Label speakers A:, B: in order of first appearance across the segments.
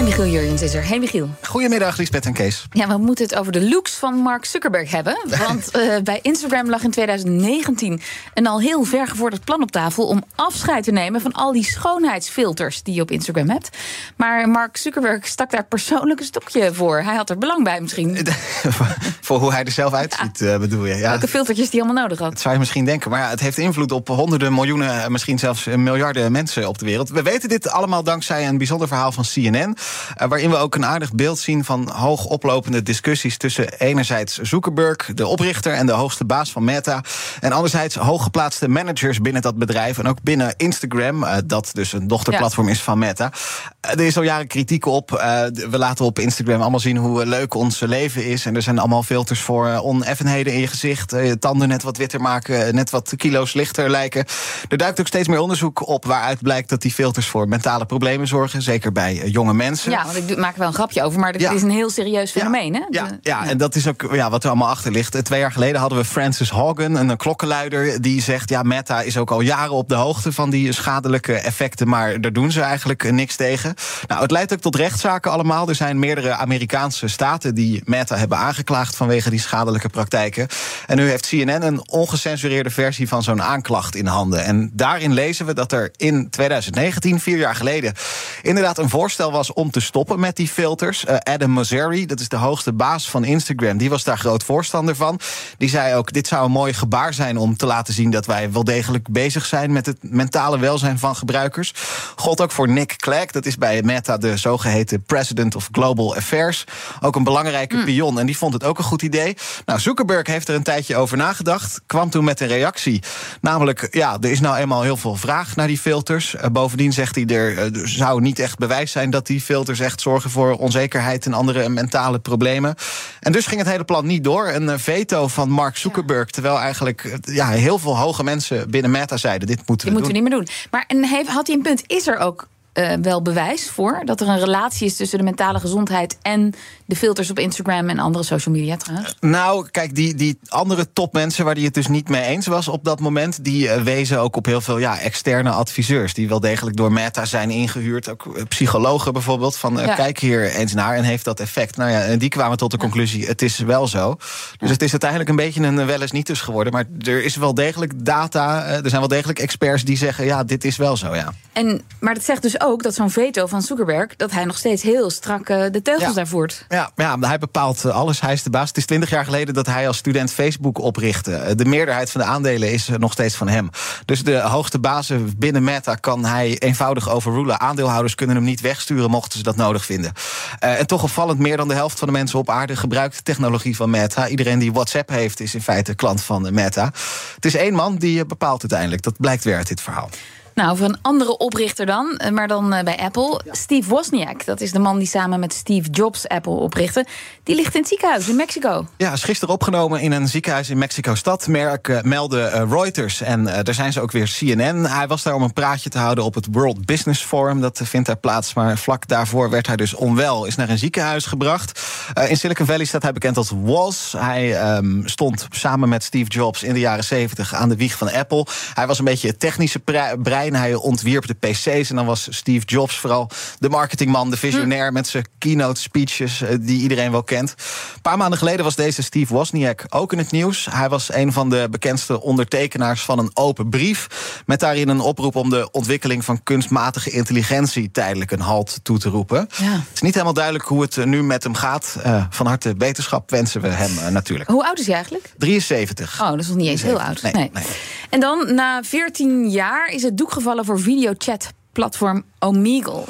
A: En Michiel Jurjens is er. Hey Michiel.
B: Goedemiddag, Lisbeth en Kees.
A: Ja, we moeten het over de looks van Mark Zuckerberg hebben. Want uh, bij Instagram lag in 2019 een al heel vergevorderd plan op tafel om afscheid te nemen van al die schoonheidsfilters die je op Instagram hebt. Maar Mark Zuckerberg stak daar persoonlijk een stokje voor. Hij had er belang bij misschien.
B: voor hoe hij er zelf uitziet, ja. bedoel je?
A: Ja. Welke filtertjes die allemaal nodig had.
B: Dat zou je misschien denken. Maar ja, het heeft invloed op honderden miljoenen, misschien zelfs miljarden mensen op de wereld. We weten dit allemaal dankzij een bijzonder verhaal van CNN. Uh, waarin we ook een aardig beeld zien van hoog oplopende discussies tussen enerzijds Zuckerberg, de oprichter en de hoogste baas van Meta, en anderzijds hooggeplaatste managers binnen dat bedrijf en ook binnen Instagram, uh, dat dus een dochterplatform ja. is van Meta. Uh, er is al jaren kritiek op. we laten op Instagram allemaal zien hoe leuk ons leven is en er zijn allemaal filters voor oneffenheden in je gezicht, je tanden net wat witter maken, net wat kilo's lichter lijken. Er duikt ook steeds meer onderzoek op waaruit blijkt dat die filters voor mentale problemen zorgen, zeker bij jonge mensen.
A: Ja, want ik maak er wel een grapje over, maar ja. is een heel serieus fenomeen.
B: Ja,
A: hè?
B: Ja, ja, en dat is ook ja, wat er allemaal achter ligt. Twee jaar geleden hadden we Francis Hogan, een klokkenluider, die zegt: ja, Meta is ook al jaren op de hoogte van die schadelijke effecten, maar daar doen ze eigenlijk niks tegen. Nou, het leidt ook tot rechtszaken allemaal. Er zijn meerdere Amerikaanse staten die Meta hebben aangeklaagd vanwege die schadelijke praktijken. En nu heeft CNN een ongecensureerde versie van zo'n aanklacht in handen. En daarin lezen we dat er in 2019, vier jaar geleden, inderdaad een voorstel was om te stoppen met die filters. Uh, Adam Mosseri, dat is de hoogste baas van Instagram, die was daar groot voorstander van. Die zei ook: dit zou een mooi gebaar zijn om te laten zien dat wij wel degelijk bezig zijn met het mentale welzijn van gebruikers. God ook voor Nick Clegg, dat is bij Meta de zogeheten President of Global Affairs. Ook een belangrijke mm. pion. En die vond het ook een goed idee. Nou, Zuckerberg heeft er een tijdje over nagedacht. Kwam toen met een reactie. Namelijk, ja, er is nou eenmaal heel veel vraag naar die filters. Uh, bovendien zegt hij, er uh, zou niet echt bewijs zijn dat die filters echt zorgen voor onzekerheid en andere mentale problemen. En dus ging het hele plan niet door. Een veto van Mark Zuckerberg. Ja. Terwijl eigenlijk ja, heel veel hoge mensen binnen Meta zeiden: dit moeten we
A: dit
B: doen.
A: moeten we niet meer doen. Maar en heeft, had hij een punt? Is er ook uh, wel bewijs voor dat er een relatie is tussen de mentale gezondheid en de filters op Instagram en andere social media trouwens?
B: Nou, kijk, die, die andere topmensen waar die het dus niet mee eens was op dat moment, die uh, wezen ook op heel veel ja, externe adviseurs. Die wel degelijk door Meta zijn ingehuurd. Ook psychologen bijvoorbeeld. Van ja. kijk hier eens naar en heeft dat effect. Nou ja, en die kwamen tot de conclusie: het is wel zo. Dus het is uiteindelijk een beetje een wel eens niet dus geworden. Maar er is wel degelijk data. er zijn wel degelijk experts die zeggen: ja, dit is wel zo. Ja.
A: En, maar dat zegt dus ook dat zo'n veto van Zuckerberg, dat hij nog steeds heel strak de teugels
B: ja.
A: daar voert.
B: Ja, ja, hij bepaalt alles. Hij is de baas. Het is twintig jaar geleden dat hij als student Facebook oprichtte. De meerderheid van de aandelen is nog steeds van hem. Dus de hoogste bazen binnen Meta kan hij eenvoudig overrulen. Aandeelhouders kunnen hem niet wegsturen mochten ze dat nodig vinden. Uh, en toch opvallend, meer dan de helft van de mensen op aarde gebruikt de technologie van Meta. Iedereen die WhatsApp heeft, is in feite klant van Meta. Het is één man die bepaalt uiteindelijk. Dat blijkt weer uit dit verhaal.
A: Nou, voor een andere oprichter dan, maar dan bij Apple. Steve Wozniak, dat is de man die samen met Steve Jobs Apple oprichtte. Die ligt in het ziekenhuis in Mexico.
B: Ja, is gisteren opgenomen in een ziekenhuis in Mexico-stad. Merk uh, meldde uh, Reuters. En uh, daar zijn ze ook weer CNN. Hij was daar om een praatje te houden op het World Business Forum. Dat vindt daar plaats. Maar vlak daarvoor werd hij dus onwel. Is naar een ziekenhuis gebracht. in Silicon Valley staat hij bekend als Woz. Hij um, stond samen met Steve Jobs in de jaren 70 aan de wieg van Apple. Hij was een beetje het technische brein. Hij ontwierp de PC's. En dan was Steve Jobs vooral de marketingman, de visionair hm. met zijn keynote speeches die iedereen wel kent. Een paar maanden geleden was deze Steve Wozniak ook in het nieuws. Hij was een van de bekendste ondertekenaars van een open brief. Met daarin een oproep om de ontwikkeling van kunstmatige intelligentie tijdelijk een halt toe te roepen.
A: Ja.
B: Het is niet helemaal duidelijk hoe het nu met hem gaat. Uh, van harte wetenschap wensen we hem uh, natuurlijk.
A: Hoe oud is hij eigenlijk?
B: 73.
A: Oh, dat is nog niet eens
B: 73.
A: heel oud.
B: Nee,
A: nee.
B: nee.
A: En dan, na 14 jaar, is het doek gevallen voor videochat platform Omegle.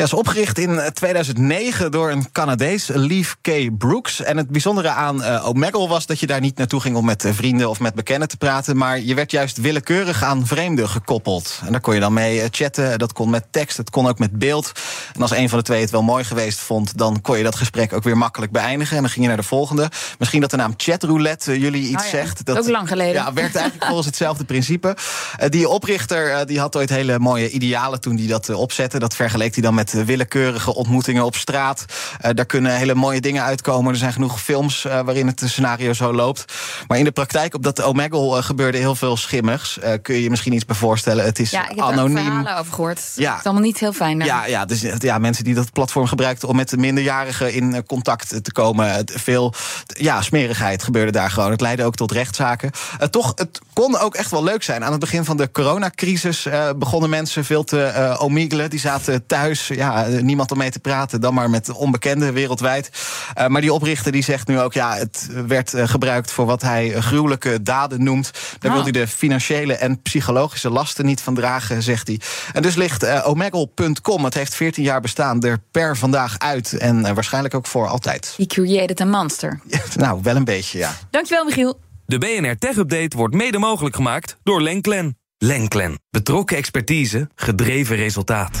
B: Ja, is opgericht in 2009 door een Canadees, Leaf K. Brooks. En het bijzondere aan uh, Omegle was dat je daar niet naartoe ging om met uh, vrienden of met bekenden te praten. Maar je werd juist willekeurig aan vreemden gekoppeld. En daar kon je dan mee chatten. Dat kon met tekst, het kon ook met beeld. En als een van de twee het wel mooi geweest vond, dan kon je dat gesprek ook weer makkelijk beëindigen. En dan ging je naar de volgende. Misschien dat de naam chatroulette jullie iets
A: Oh ja,
B: zegt. Dat,
A: ook lang geleden.
B: Ja, werkt eigenlijk volgens hetzelfde principe. Uh, die oprichter uh, die had ooit hele mooie idealen toen hij dat opzette. Dat vergeleek hij dan met willekeurige ontmoetingen op straat. Uh, daar kunnen hele mooie dingen uitkomen. Er zijn genoeg films uh, waarin het scenario zo loopt. Maar in de praktijk op dat Omegle uh, gebeurde heel veel schimmigs. Kun je je misschien iets bij voorstellen? Het is
A: ja, ik heb
B: anoniem.
A: er verhalen over gehoord. Ja. Het is allemaal niet heel fijn.
B: Ja, ja, dus ja, mensen die dat platform gebruikten om met de minderjarigen in contact te komen. Veel ja, smerigheid gebeurde daar gewoon. Het leidde ook tot rechtszaken. Toch, het kon ook echt wel leuk zijn. Aan het begin van de coronacrisis begonnen mensen veel te omigelen. Die zaten thuis, ja, niemand om mee te praten. Dan maar met onbekenden wereldwijd. Uh, maar die oprichter die zegt nu ook, ja, het werd uh, gebruikt voor wat hij gruwelijke daden noemt. Daar oh. wil hij de financiële en psychologische lasten niet van dragen, zegt hij. En dus ligt uh, omegle.com, het heeft 14 jaar bestaan, er per vandaag uit. En uh, waarschijnlijk ook voor altijd.
A: He created a monster.
B: Nou, wel een beetje, ja.
A: Dankjewel, Michiel.
C: De BNR Tech Update wordt mede mogelijk gemaakt door Lenklen. Lenklen. Betrokken expertise, gedreven resultaat.